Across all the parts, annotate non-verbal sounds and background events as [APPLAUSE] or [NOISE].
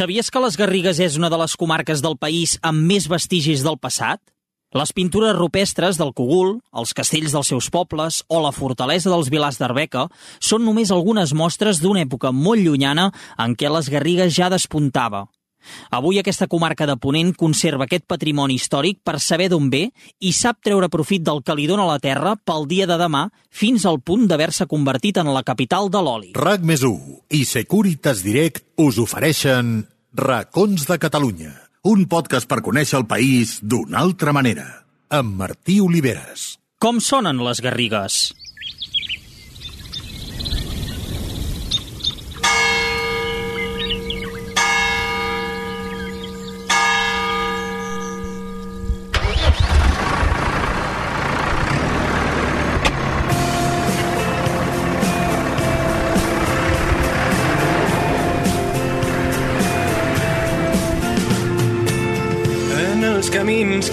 Sabies que les Garrigues és una de les comarques del país amb més vestigis del passat? Les pintures rupestres del Cogul, els castells dels seus pobles o la fortalesa dels Vilars d'Arbeca són només algunes mostres d'una època molt llunyana en què les Garrigues ja despuntava. Avui aquesta comarca de Ponent conserva aquest patrimoni històric per saber d'on ve i sap treure profit del que li dona la terra pel dia de demà fins al punt d'haver-se convertit en la capital de l'oli. RAC més i Securitas Direct us ofereixen Racons de Catalunya, un podcast per conèixer el país d'una altra manera, amb Martí Oliveres. Com sonen les Garrigues?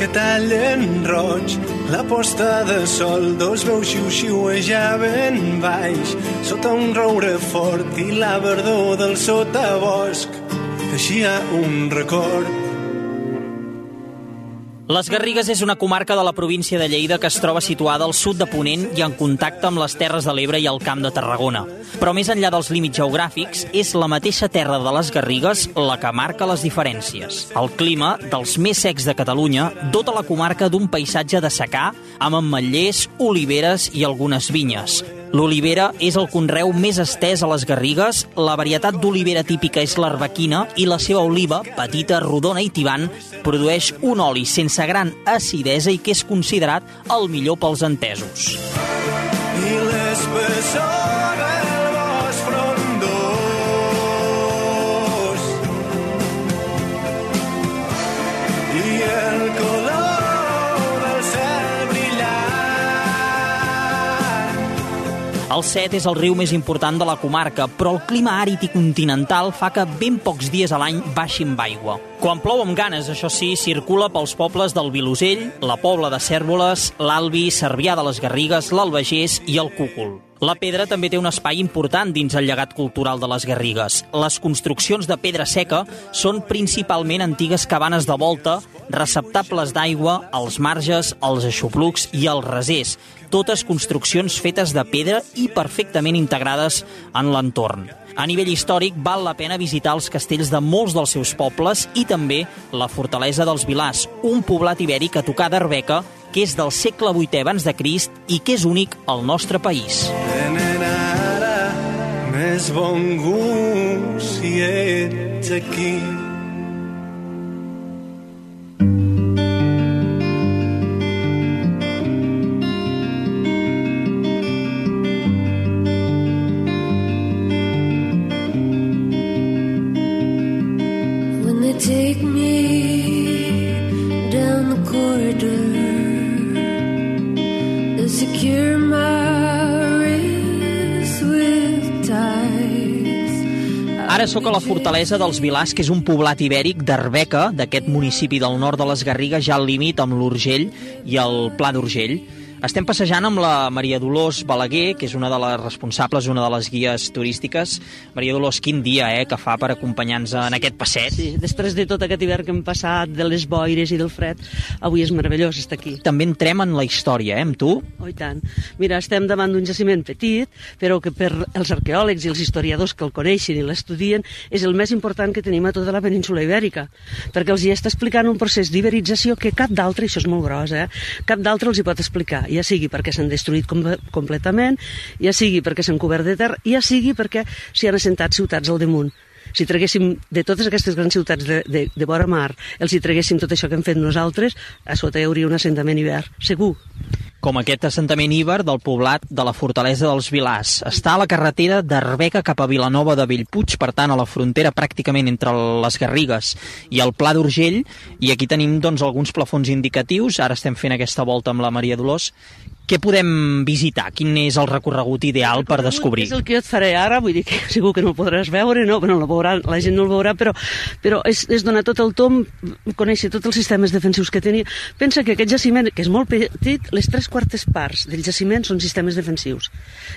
Que tallen roig, la posta de sol, dos veus xiu-xiuejaven baix, sota un roure fort i la verdor del sotabosc, teixia un record les Garrigues és una comarca de la província de Lleida que es troba situada al sud de Ponent i en contacte amb les Terres de l'Ebre i el Camp de Tarragona. Però més enllà dels límits geogràfics, és la mateixa terra de les Garrigues la que marca les diferències. El clima, dels més secs de Catalunya, dota la comarca d'un paisatge de secà, amb ametllers, oliveres i algunes vinyes. L'olivera és el conreu més estès a les Garrigues, la varietat d'olivera típica és l'arbequina i la seva oliva, petita, rodona i tibant, produeix un oli sense gran acidesa i que és considerat el millor pels entesos. I l'espessor El Set és el riu més important de la comarca, però el clima àrid i continental fa que ben pocs dies a l'any baixin d'aigua. Quan plou amb ganes, això sí, circula pels pobles del Vilosell, la Pobla de Cèrvoles, l'Albi, Cervià de les Garrigues, l'Albagés i el Cúcul. La pedra també té un espai important dins el llegat cultural de les Garrigues. Les construccions de pedra seca són principalment antigues cabanes de volta, receptables d'aigua, els marges, els aixoplucs i els resers, totes construccions fetes de pedra i perfectament integrades en l'entorn. A nivell històric, val la pena visitar els castells de molts dels seus pobles i també la fortalesa dels Vilars, un poblat ibèric a tocar d'Arbeca que és del segle VIII abans de Crist i que és únic al nostre país. Tenen ara més bon gust si ets aquí sóc a la fortalesa dels Vilars, que és un poblat ibèric d'Arbeca, d'aquest municipi del nord de les Garrigues, ja al límit amb l'Urgell i el Pla d'Urgell. Estem passejant amb la Maria Dolors Balaguer, que és una de les responsables, una de les guies turístiques. Maria Dolors, quin dia eh, que fa per acompanyar-nos en aquest passeig. Sí, després de tot aquest hivern que hem passat, de les boires i del fred, avui és meravellós estar aquí. També entrem en la història, eh, amb tu? Oh, tant. Mira, estem davant d'un jaciment petit, però que per els arqueòlegs i els historiadors que el coneixen i l'estudien és el més important que tenim a tota la península ibèrica, perquè els hi està explicant un procés d'iberització que cap d'altre, això és molt gros, eh, cap d'altre els hi pot explicar ja sigui perquè s'han destruït com completament, ja sigui perquè s'han cobert de terra, ja sigui perquè s'hi han assentat ciutats al damunt. Si traguéssim de totes aquestes grans ciutats de, de, de vora mar, els hi traguéssim tot això que hem fet nosaltres, a sota hi hauria un assentament hivern, segur com aquest assentament íber del poblat de la fortalesa dels Vilars. Està a la carretera d'Arbeca cap a Vilanova de Bellpuig, per tant, a la frontera pràcticament entre les Garrigues i el Pla d'Urgell, i aquí tenim doncs, alguns plafons indicatius. Ara estem fent aquesta volta amb la Maria Dolors. Què podem visitar? Quin és el recorregut ideal per descobrir? És el que jo et faré ara, vull dir que [LAUGHS] segur que no el podràs veure, no, però no el veurà, la gent no el veurà, però, però és, és donar tot el tom, conèixer tots els sistemes defensius que tenia. Pensa que aquest jaciment, que és molt petit, les tres quartes parts del jaciment són sistemes defensius.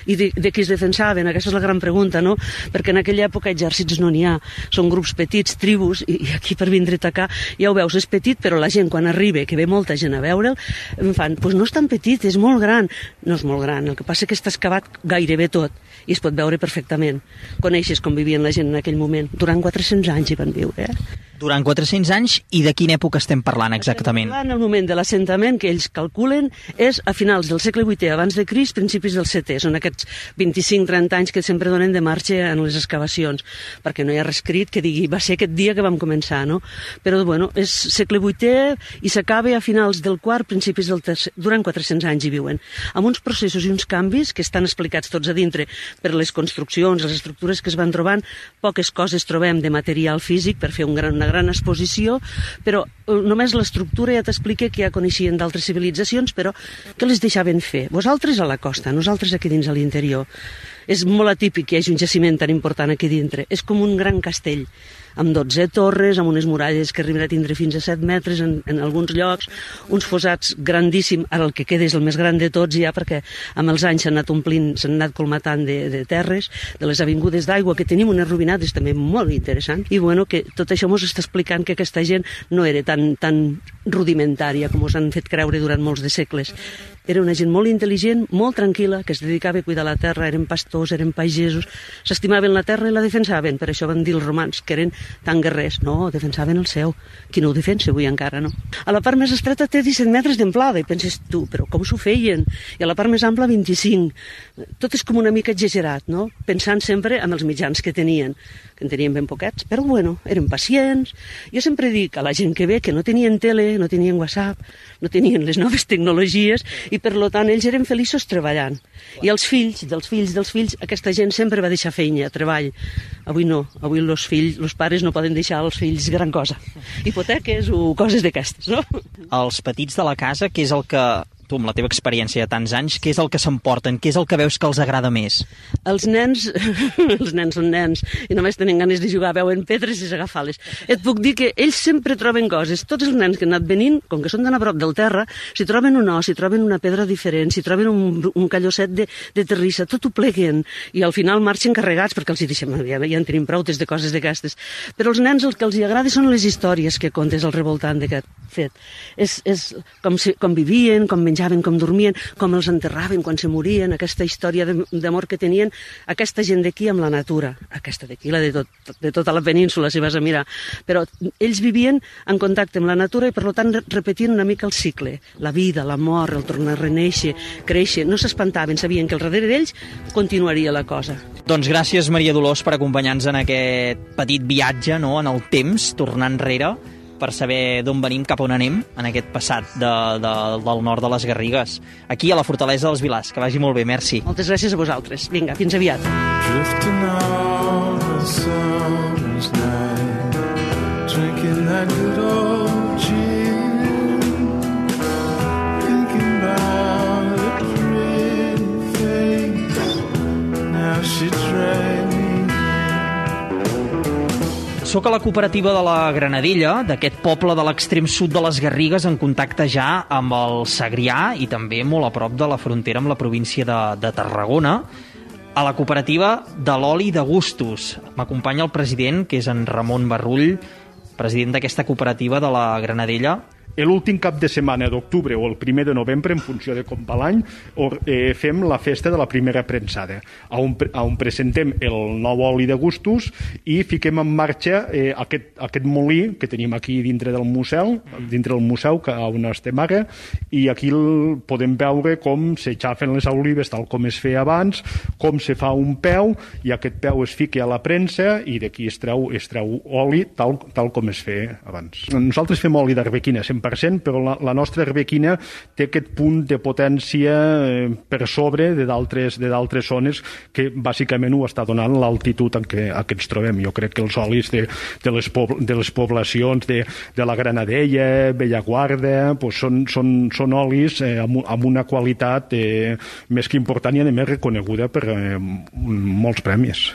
I de, de qui es defensaven? Aquesta és la gran pregunta, no? Perquè en aquella època exèrcits no n'hi ha, són grups petits, tribus, i, i aquí per vindre a atacar, ja ho veus, és petit, però la gent quan arriba, que ve molta gent a veure'l, em fan, doncs pues no és tan petit, és molt gran. No és molt gran, el que passa és que està excavat gairebé tot i es pot veure perfectament. Coneixes com vivien la gent en aquell moment. Durant 400 anys hi van viure, eh? Durant 400 anys i de quina època estem parlant exactament? Estem parlant el moment de l'assentament que ells calculen és a finals del segle VIII abans de Crist, principis del VII. Són aquests 25-30 anys que sempre donen de marxa en les excavacions, perquè no hi ha rescrit que digui va ser aquest dia que vam començar, no? Però, bueno, és segle VIII i s'acaba a finals del quart, principis del tercer. Durant 400 anys hi viuen. Amb uns processos i uns canvis que estan explicats tots a dintre per les construccions, les estructures que es van trobant, poques coses trobem de material físic per fer un gran, una gran exposició, però eh, només l'estructura ja t'explica que ja coneixien d'altres civilitzacions, però que les deixaven fer. Vosaltres a la costa, nosaltres aquí dins a l'interior. És molt atípic que hi hagi un jaciment tan important aquí dintre. És com un gran castell amb 12 torres, amb unes muralles que arriben a tindre fins a 7 metres en, en alguns llocs, uns fossats grandíssims, ara el que queda és el més gran de tots ja, perquè amb els anys s'han anat omplint, s'han anat colmatant de, de terres, de les avingudes d'aigua, que tenim unes rubinades també molt interessants, i bueno, que tot això ens està explicant que aquesta gent no era tan, tan rudimentària com us han fet creure durant molts de segles. Era una gent molt intel·ligent, molt tranquil·la, que es dedicava a cuidar la terra, eren pastors, eren pagesos, s'estimaven la terra i la defensaven. Per això van dir els romans que eren tan guerrers. No, defensaven el seu. Qui no ho defensa avui encara, no? A la part més estreta té 17 metres d'amplada i penses tu, però com s'ho feien? I a la part més ampla 25. Tot és com una mica exagerat, no? Pensant sempre en els mitjans que tenien que en tenien ben poquets, però bueno, eren pacients. Jo sempre dic a la gent que ve que no tenien tele, no tenien WhatsApp, no tenien les noves tecnologies i per lo tant ells eren feliços treballant. I els fills, dels fills, dels fills, aquesta gent sempre va deixar feina, treball. Avui no, avui els fills, els pares no poden deixar als fills gran cosa. Hipoteques o coses d'aquestes, no? Els petits de la casa, que és el que tu, amb la teva experiència de tants anys, què és el que s'emporten? Què és el que veus que els agrada més? Els nens, [LAUGHS] els nens són nens, i només tenen ganes de jugar, veuen pedres i s'agafar-les. Et puc dir que ells sempre troben coses. Tots els nens que han anat venint, com que són d'anar a prop del terra, si troben un os, si troben una pedra diferent, si troben un, un callosset de, de terrissa, tot ho pleguen, i al final marxen carregats, perquè els hi deixem, ja, ja en tenim prou de coses d'aquestes. Però els nens el que els hi agrada són les històries que contes al revoltant d'aquest fet. És, és com, si, com vivien, com menjaven, menjaven, com dormien, com els enterraven quan se morien, aquesta història d'amor que tenien aquesta gent d'aquí amb la natura, aquesta d'aquí, la de, tot, de tota la península, si vas a mirar. Però ells vivien en contacte amb la natura i, per tant, repetien una mica el cicle. La vida, la mort, el tornar a reneixer, créixer. No s'espantaven, sabien que al darrere d'ells continuaria la cosa. Doncs gràcies, Maria Dolors, per acompanyar-nos en aquest petit viatge no? en el temps, tornant enrere per saber d'on venim, cap on anem, en aquest passat de, de, del nord de les Garrigues. Aquí, a la Fortalesa dels Vilars. Que vagi molt bé, merci. Moltes gràcies a vosaltres. Vinga, fins aviat. Drifting on the summer's night Drinking that good old gin Thinking about a pretty face Now she Soc a la cooperativa de la Granadella, d'aquest poble de l'extrem sud de les Garrigues, en contacte ja amb el Segrià i també molt a prop de la frontera amb la província de, de Tarragona, a la cooperativa de l'oli de gustos. M'acompanya el president, que és en Ramon Barrull, president d'aquesta cooperativa de la Granadella, L'últim cap de setmana d'octubre o el primer de novembre, en funció de com va l'any, eh, fem la festa de la primera prensada, on, on presentem el nou oli de gustos i fiquem en marxa eh, aquest, aquest molí que tenim aquí dintre del museu, dintre del museu que on estem ara, i aquí el, podem veure com s'aixafen les olives tal com es feia abans, com se fa un peu, i aquest peu es fica a la premsa i d'aquí es treu, es treu oli tal, tal com es feia abans. Nosaltres fem oli d'arbequina, sempre 100%, però la, la nostra arbequina té aquest punt de potència eh, per sobre de d'altres zones que bàsicament ho està donant l'altitud en què, en què ens trobem. Jo crec que els olis de, de, les, po de les poblacions de, de la Granadella, Bellaguarda, pues són, són, són olis eh, amb, amb una qualitat eh, més que important i a més reconeguda per eh, molts premis.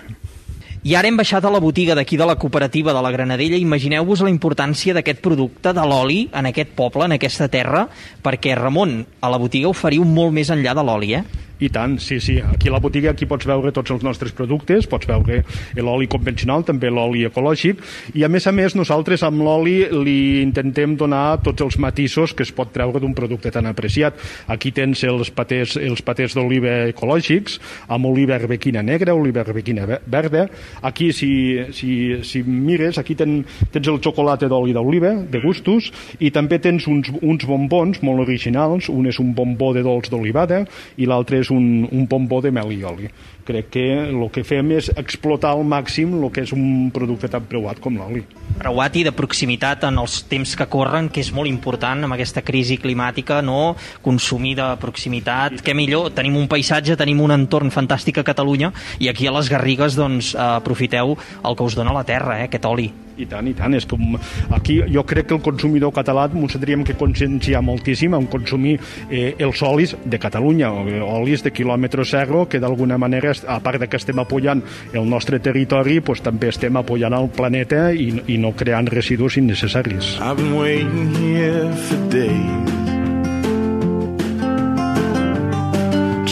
I ara hem baixat a la botiga d'aquí de la cooperativa de la Granadella. Imagineu-vos la importància d'aquest producte, de l'oli, en aquest poble, en aquesta terra, perquè, Ramon, a la botiga oferiu molt més enllà de l'oli, eh? I tant, sí, sí. Aquí a la botiga aquí pots veure tots els nostres productes, pots veure l'oli convencional, també l'oli ecològic, i a més a més nosaltres amb l'oli li intentem donar tots els matisos que es pot treure d'un producte tan apreciat. Aquí tens els patès, els patès d'oliva ecològics, amb oliva arbequina negra, oliva arbequina verda. Aquí, si, si, si mires, aquí ten, tens el xocolata d'oli d'oliva, de gustos, i també tens uns, uns bombons molt originals, un és un bombó de dolç d'olivada i l'altre és un, un bombó de mel i oli. Crec que el que fem és explotar al màxim el que és un producte tan preuat com l'oli. Preuat i de proximitat en els temps que corren, que és molt important amb aquesta crisi climàtica, no? consumir de proximitat, que millor, tenim un paisatge, tenim un entorn fantàstic a Catalunya i aquí a les Garrigues doncs, aprofiteu el que us dona la terra, eh, aquest oli. I tant, i tant. És com, aquí jo crec que el consumidor català ens tindríem que conscienciar moltíssim en consumir eh, els olis de Catalunya, olis de quilòmetre zero, que d'alguna manera, a part de que estem apoyant el nostre territori, pues, també estem apoyant el planeta i, i no creant residus innecessaris. I've been waiting here for days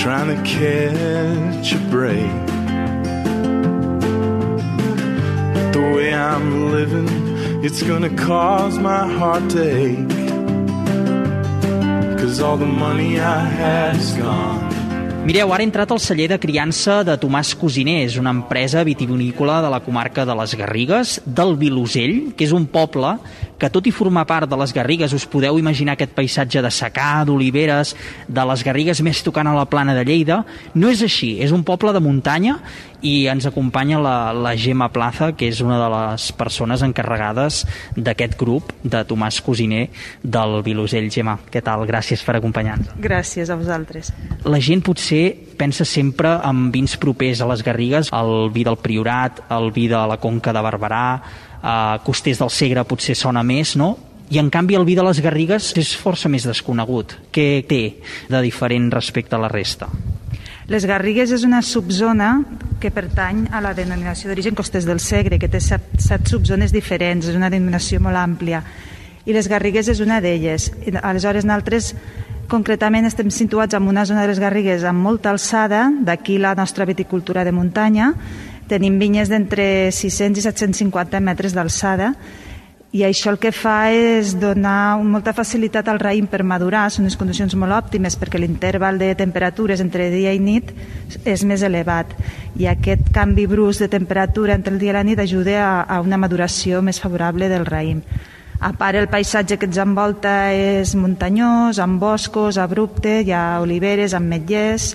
Trying to catch a break the way I'm living, it's gonna cause my heart to ache. Cause all the money I had is gone. Mireu, ara he entrat al celler de criança de Tomàs Cosiner, és una empresa vitivinícola de la comarca de les Garrigues, del Vilosell, que és un poble que tot i formar part de les Garrigues us podeu imaginar aquest paisatge de secà, d'oliveres, de les Garrigues més tocant a la plana de Lleida, no és així, és un poble de muntanya i ens acompanya la, la Gemma Plaza, que és una de les persones encarregades d'aquest grup de Tomàs Cosiner del Vilosell. Gemma, què tal? Gràcies per acompanyar-nos. Gràcies a vosaltres. La gent potser pensa sempre en vins propers a les Garrigues, el vi del Priorat, el vi de la Conca de Barberà, eh, Costers del Segre potser sona més, no? I en canvi el vi de les Garrigues és força més desconegut. Què té de diferent respecte a la resta? Les Garrigues és una subzona que pertany a la denominació d'origen Costers del Segre, que té set, set subzones diferents, és una denominació molt àmplia. I les Garrigues és una d'elles. Aleshores, nosaltres concretament estem situats en una zona de les Garrigues amb molta alçada, d'aquí la nostra viticultura de muntanya, Tenim vinyes d'entre 600 i 750 metres d'alçada. I això el que fa és donar molta facilitat al raïm per madurar, són unes condicions molt òptimes perquè l'interval de temperatures entre dia i nit és més elevat. I aquest canvi brusc de temperatura entre el dia i la nit ajuda a, a una maduració més favorable del raïm. A part, el paisatge que ens envolta és muntanyós, amb boscos, abrupte, hi ha oliveres, ametllers,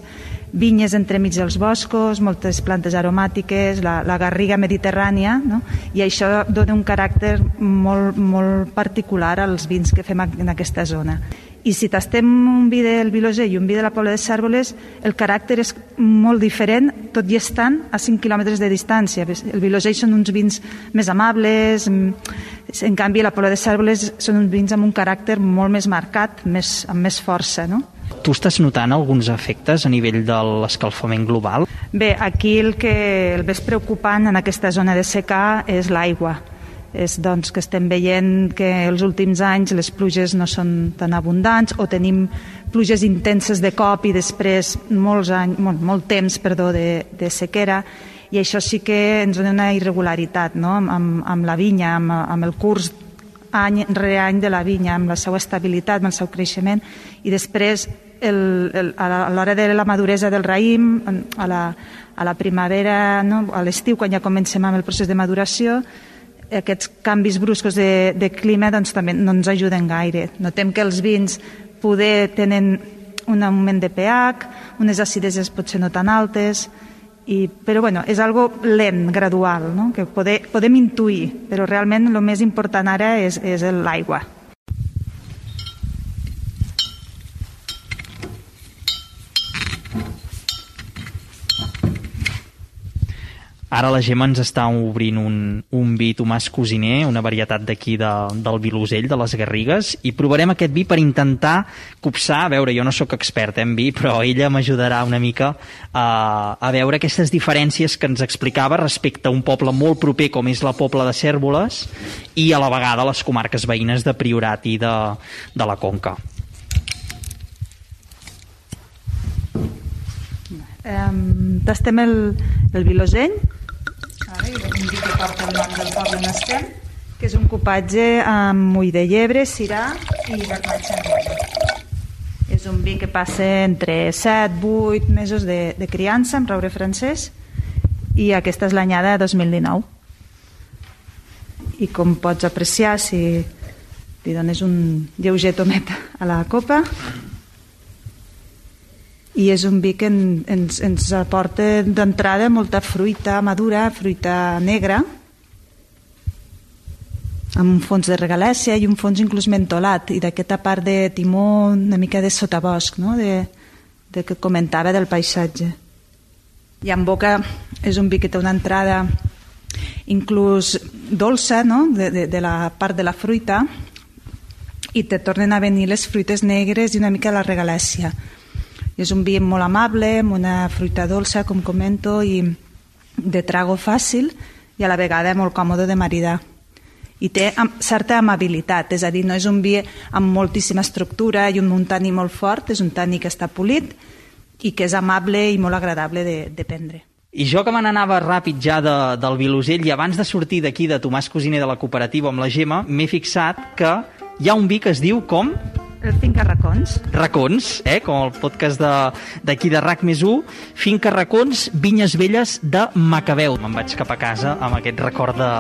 vinyes entremig dels boscos, moltes plantes aromàtiques, la, la garriga mediterrània, no? i això dona un caràcter molt, molt particular als vins que fem en aquesta zona. I si tastem un vi del Vilosé i un vi de la Pobla de Cèrvoles, el caràcter és molt diferent, tot i estant a 5 quilòmetres de distància. El Vilosé són uns vins més amables, en canvi la Pobla de Cèrvoles són uns vins amb un caràcter molt més marcat, més, amb més força. No? Tu estàs notant alguns efectes a nivell de l'escalfament global? Bé, aquí el que el més preocupant en aquesta zona de secà és l'aigua. És doncs, que estem veient que els últims anys les pluges no són tan abundants o tenim pluges intenses de cop i després molts anys, molt, molt temps perdó, de, de sequera i això sí que ens dona una irregularitat no? amb, amb, la vinya, amb, amb el curs any rere any de la vinya, amb la seva estabilitat, amb el seu creixement i després el, el, a l'hora de la maduresa del raïm, a la, a la primavera, no? a l'estiu, quan ja comencem amb el procés de maduració, aquests canvis bruscos de, de clima doncs, també no ens ajuden gaire. Notem que els vins poder tenen un augment de pH, unes acideses potser no tan altes, i, però bueno, és algo lent, gradual, no? que poder, podem intuir, però realment el més important ara és, és l'aigua. Ara la Gemma ens està obrint un, un vi Tomàs Cosiner, una varietat d'aquí de, del Vilosell, de les Garrigues, i provarem aquest vi per intentar copsar, a veure, jo no sóc expert en vi, però ella m'ajudarà una mica a, a veure aquestes diferències que ens explicava respecte a un poble molt proper com és la Pobla de Cèrvoles i a la vegada les comarques veïnes de Priorat i de, de la Conca. Um, tastem el, el vilosell, un vi que porta el nom del poble on estem, que és un copatge amb ull de llebre, cirà i vermatge enrere. És un vi que passa entre 7, 8 mesos de, de criança amb roure francès i aquesta és l'anyada de 2019. I com pots apreciar, si li dones un lleuger tomet a la copa, i és un vi que en, ens, ens aporta d'entrada molta fruita madura, fruita negra, amb un fons de regalèssia i un fons inclús mentolat i d'aquesta part de timó una mica de sotabosc no? de, de que comentava del paisatge i en boca és un vi que té una entrada inclús dolça no? de, de, de la part de la fruita i te tornen a venir les fruites negres i una mica la regalèssia és un vi molt amable, amb una fruita dolça, com comento, i de trago fàcil i a la vegada molt còmode de maridar. I té certa amabilitat, és a dir, no és un vi amb moltíssima estructura i un tani molt fort, és un tani que està polit i que és amable i molt agradable de, de prendre. I jo que me n'anava ràpid ja de, del Vilosell i abans de sortir d'aquí de Tomàs Cosiner de la cooperativa amb la Gemma, m'he fixat que hi ha un vi que es diu com? Finca Racons. Racons, eh? com el podcast d'aquí de, de RAC més 1. Finca Racons, Vinyes Velles de Macabeu. Me'n vaig cap a casa amb aquest record de,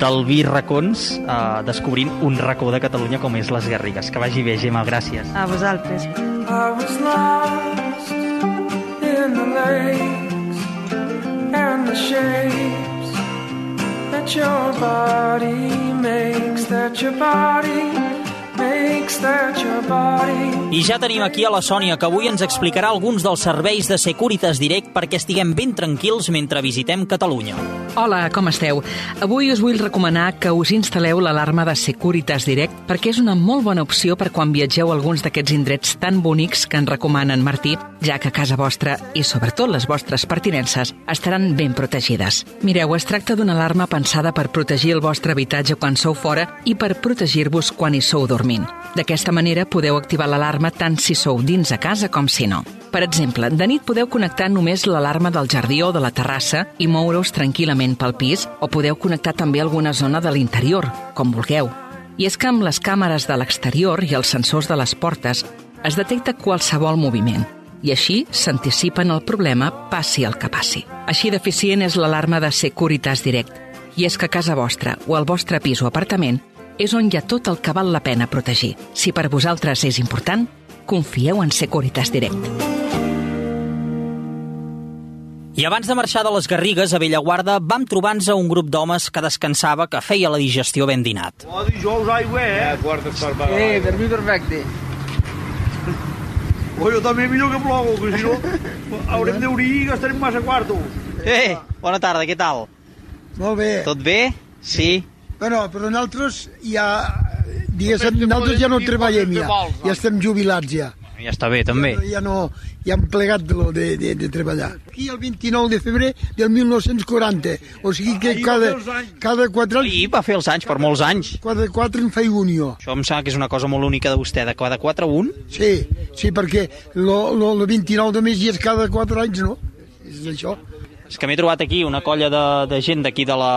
del vi Racons, eh, descobrint un racó de Catalunya com és les Garrigues. Que vagi bé, Gemma, gràcies. A vosaltres. I was lost in the lakes and the shapes that your body makes, that your body I ja tenim aquí a la Sònia, que avui ens explicarà alguns dels serveis de Securitas Direct perquè estiguem ben tranquils mentre visitem Catalunya. Hola, com esteu? Avui us vull recomanar que us instal·leu l'alarma de Securitas Direct perquè és una molt bona opció per quan viatgeu a alguns d'aquests indrets tan bonics que en recomanen Martí, ja que casa vostra i sobretot les vostres pertinences estaran ben protegides. Mireu, es tracta d'una alarma pensada per protegir el vostre habitatge quan sou fora i per protegir-vos quan hi sou dormint. D'aquesta manera podeu activar l'alarma tant si sou dins a casa com si no. Per exemple, de nit podeu connectar només l'alarma del jardí o de la terrassa i moure-us tranquil·lament pel pis o podeu connectar també alguna zona de l'interior, com vulgueu. I és que amb les càmeres de l'exterior i els sensors de les portes es detecta qualsevol moviment i així s'anticipen el problema passi el que passi. Així d'eficient és l'alarma de Securitas Direct. I és que a casa vostra o al vostre pis o apartament és on hi ha tot el que val la pena protegir. Si per vosaltres és important, confieu en Securitas Direct. I abans de marxar de les Garrigues, a Bellaguarda, vam trobar-nos a un grup d'homes que descansava, que feia la digestió ben dinat. Oh, dijous aigua, eh? Eh, per mi perfecte. Oh, jo també millor que plogo, que si no [LAUGHS] haurem d'obrir i gastarem massa quartos. Eh, bona tarda, què tal? Molt bé. Tot bé? Sí. Bueno, però nosaltres ja, diguéssim, nosaltres ja no treballem ja, ja estem jubilats ja. Ja està bé, també. Ja, ja no, ja hem plegat de, de, de, de treballar. Aquí el 29 de febrer del 1940, o sigui que cada, cada quatre anys... I va fer els anys, per molts anys. Cada quatre en feia un jo. Això em sembla que és una cosa molt única de vostè, de cada quatre un? Sí, sí, perquè el 29 de mes ja és cada quatre anys, no? És això. És que m'he trobat aquí una colla de, de gent d'aquí de la,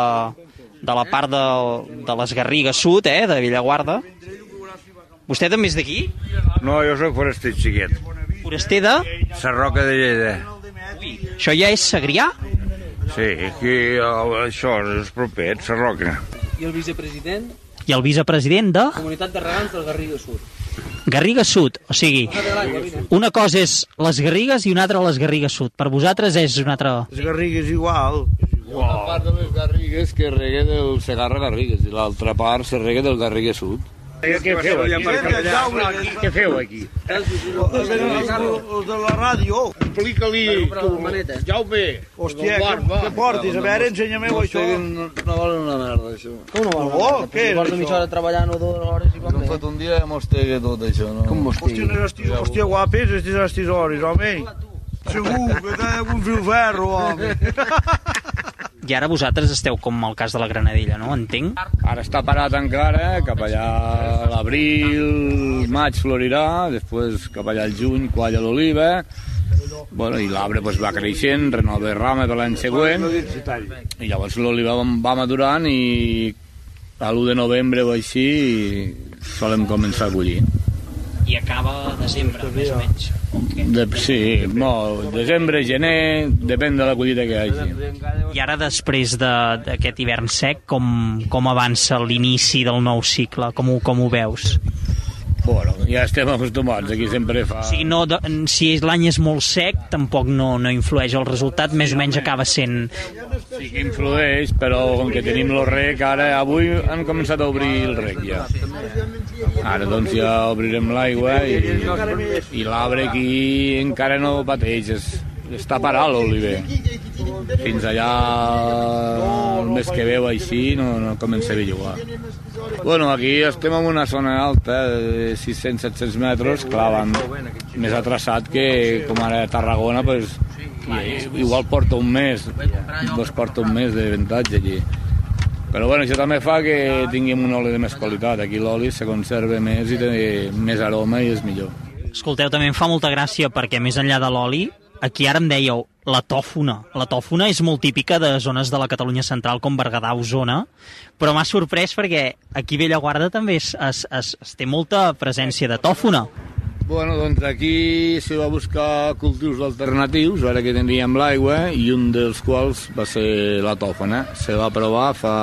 de la part de, de les Garrigues Sud, eh, de Villaguarda. Vostè també és d'aquí? No, jo sóc foraster xiquet. Foraster de? Sarroca de Lleida. Ui, això ja és Segrià? Sí, aquí això és proper, Sarroca. I el vicepresident? I el vicepresident de? Comunitat de Regants del Garriga Sud. Garriga Sud, o sigui, una cosa és les Garrigues i una altra les Garrigues Sud. Per vosaltres és una altra... Les Garrigues igual. Una part de les Garrigues que rega del Segarra Garrigues i l'altra part se rega del Garriga Sud. Què feu aquí? Què feu aquí? Els de la ràdio. Explica-li, tu, Jaume. Hòstia, què, portis? A veure, ensenya-m'ho això. No, valen una merda, això. Com no val? Oh, què és Porto això? treballant o dues hores i com hem fet un dia i mostega tot això, no? Com Hòstia, no estic, hòstia, guapes, estis hores, home. Segur que té algun fil ferro, home. [LAUGHS] I ara vosaltres esteu com el cas de la Granadella, no? Entenc? Ara està parat encara, cap allà a l'abril, maig florirà, després cap allà al juny qualla l'oliva, bueno, i l'arbre pues, va creixent, renova rama per l'any següent, i llavors l'oliva va, va madurant i a l'1 de novembre o així solem començar a collir. I acaba a desembre, més o menys. De, sí, no, desembre, gener, depèn de la collita que hagi. I ara, després de- d'aquest hivern sec, com, com avança l'inici del nou cicle? Com ho, com ho veus? Bueno, ja estem acostumats, aquí sempre fa... Sigui, no, de, si l'any és molt sec, tampoc no, no influeix el resultat, més o menys acaba sent... Sí que influeix, però com que tenim el rec, ara avui han començat a obrir el rec ja. Ara doncs ja obrirem l'aigua i, i l'arbre aquí encara no pateix, és, està parat l'oliver. Fins allà el mes que veu així no, no comença a bellugar. Bueno, aquí estem en una zona alta de 600-700 metres, clar, van més atrasat que com ara a Tarragona, pues, igual porta un mes, doncs porta un mes de ventatge aquí. Però bueno, això també fa que tinguem un oli de més qualitat. Aquí l'oli se conserva més i té més aroma i és millor. Escolteu, també em fa molta gràcia perquè més enllà de l'oli, aquí ara em dèieu la tòfona. La tòfona és molt típica de zones de la Catalunya central com Berguedà, Osona, però m'ha sorprès perquè aquí Bellaguarda també es, es, es, es té molta presència de tòfona. Bueno, doncs aquí se va buscar cultius alternatius, ara que teníem l'aigua, i un dels quals va ser la tòfona. Se va provar fa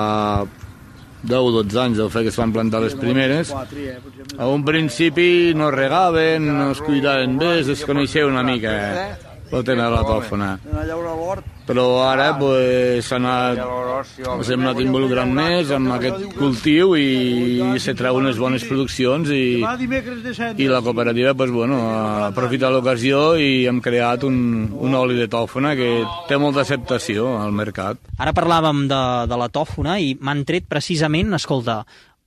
10 o 12 anys, deu fer que es van plantar les primeres. A un principi no regaven, no es cuidaven bé, es desconeixia una mica el tema de la tòfona. Però ara pues, s'ha anat, ens hem anat involucrant més amb aquest cultiu i se treu unes bones produccions i, i la cooperativa pues, bueno, aprofita l'ocasió i hem creat un, un oli de tòfona que té molta acceptació al mercat. Ara parlàvem de, de la tòfona i m'han tret precisament, escolta,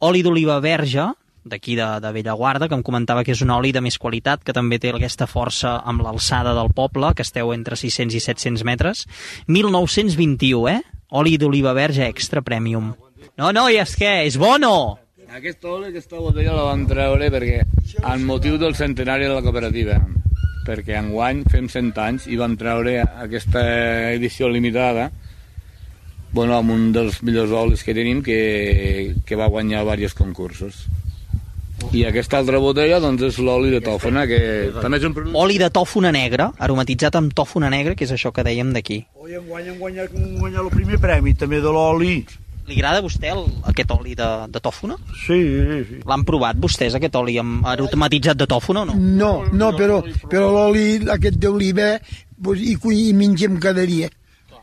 oli d'oliva verge, d'aquí de, de Bellaguarda, que em comentava que és un oli de més qualitat, que també té aquesta força amb l'alçada del poble, que esteu entre 600 i 700 metres. 1921, eh? Oli d'oliva verge extra premium. No, no, i és que és bono! Aquest oli, aquesta botella la vam treure perquè, en motiu del centenari de la cooperativa, perquè enguany fem 100 anys i vam treure aquesta edició limitada bueno, amb un dels millors olis que tenim que, que va guanyar diversos concursos. I aquesta altra botella doncs, és l'oli de tòfona, que també és un producte... Oli de tòfona negra, aromatitzat amb tòfona negra, que és això que dèiem d'aquí. Oi, enguany hem guanyat, guanyat el primer premi, també de l'oli. Li agrada a vostè el, aquest oli de, de tòfona? Sí, sí, sí. L'han provat vostès, aquest oli amb aromatitzat de tòfona o no? No, no, però, però l'oli aquest d'oliva pues, i, cu- i mengem cada dia.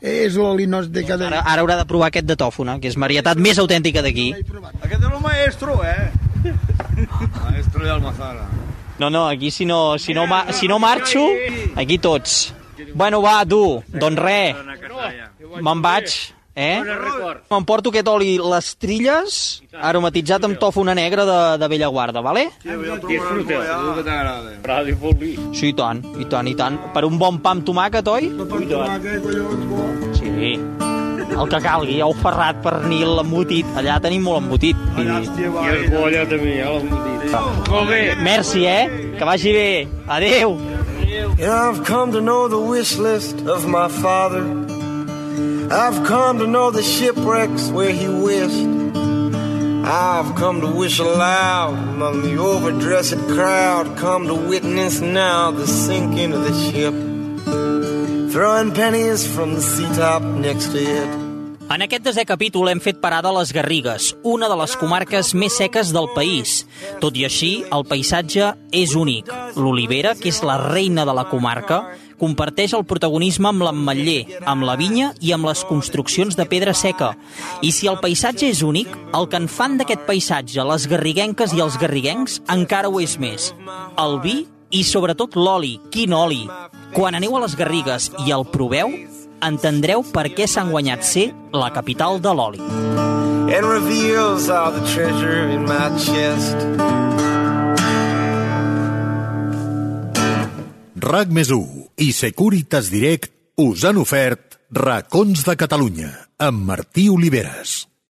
És l'oli nostre de cada Ara, dia. ara haurà de provar aquest de tòfona, que és varietat més autèntica d'aquí. Aquest és el maestro, eh? De Almazara. No, no, aquí si no, si no, ma, si no marxo, aquí tots. Bueno, va, tu, doncs res, me'n vaig, eh? M'emporto aquest oli les trilles, aromatitzat amb tòfona negra de, de vale? T'agrada. Ràdio Folí. Sí, i tant, i tant, i tant. Per un bon pa amb tomàquet, oi? Sí. El que calgui, ou ferrat, pernil, embotit. Allà tenim molt embotit. I... I el colla també, ja l'embotit. Molt bé. Merci, eh? Que vagi bé. And I've come to know the wish list of my father. I've come to know the shipwrecks where he wished. I've come to wish aloud among the overdressed crowd. Come to witness now the sinking of the ship. Throwing pennies from the seatop next to it. En aquest desè capítol hem fet parada a les Garrigues, una de les comarques més seques del país. Tot i així, el paisatge és únic. L'olivera, que és la reina de la comarca, comparteix el protagonisme amb l'emmetller, amb la vinya i amb les construccions de pedra seca. I si el paisatge és únic, el que en fan d'aquest paisatge les garriguenques i els garriguencs encara ho és més. El vi i sobretot l'oli. Quin oli! Quan aneu a les Garrigues i el proveu, entendreu per què s'han guanyat ser la capital de l'oli. and reveals all the treasure in my chest. RAC més i Securitas Direct us han ofert Racons de Catalunya amb Martí Oliveres.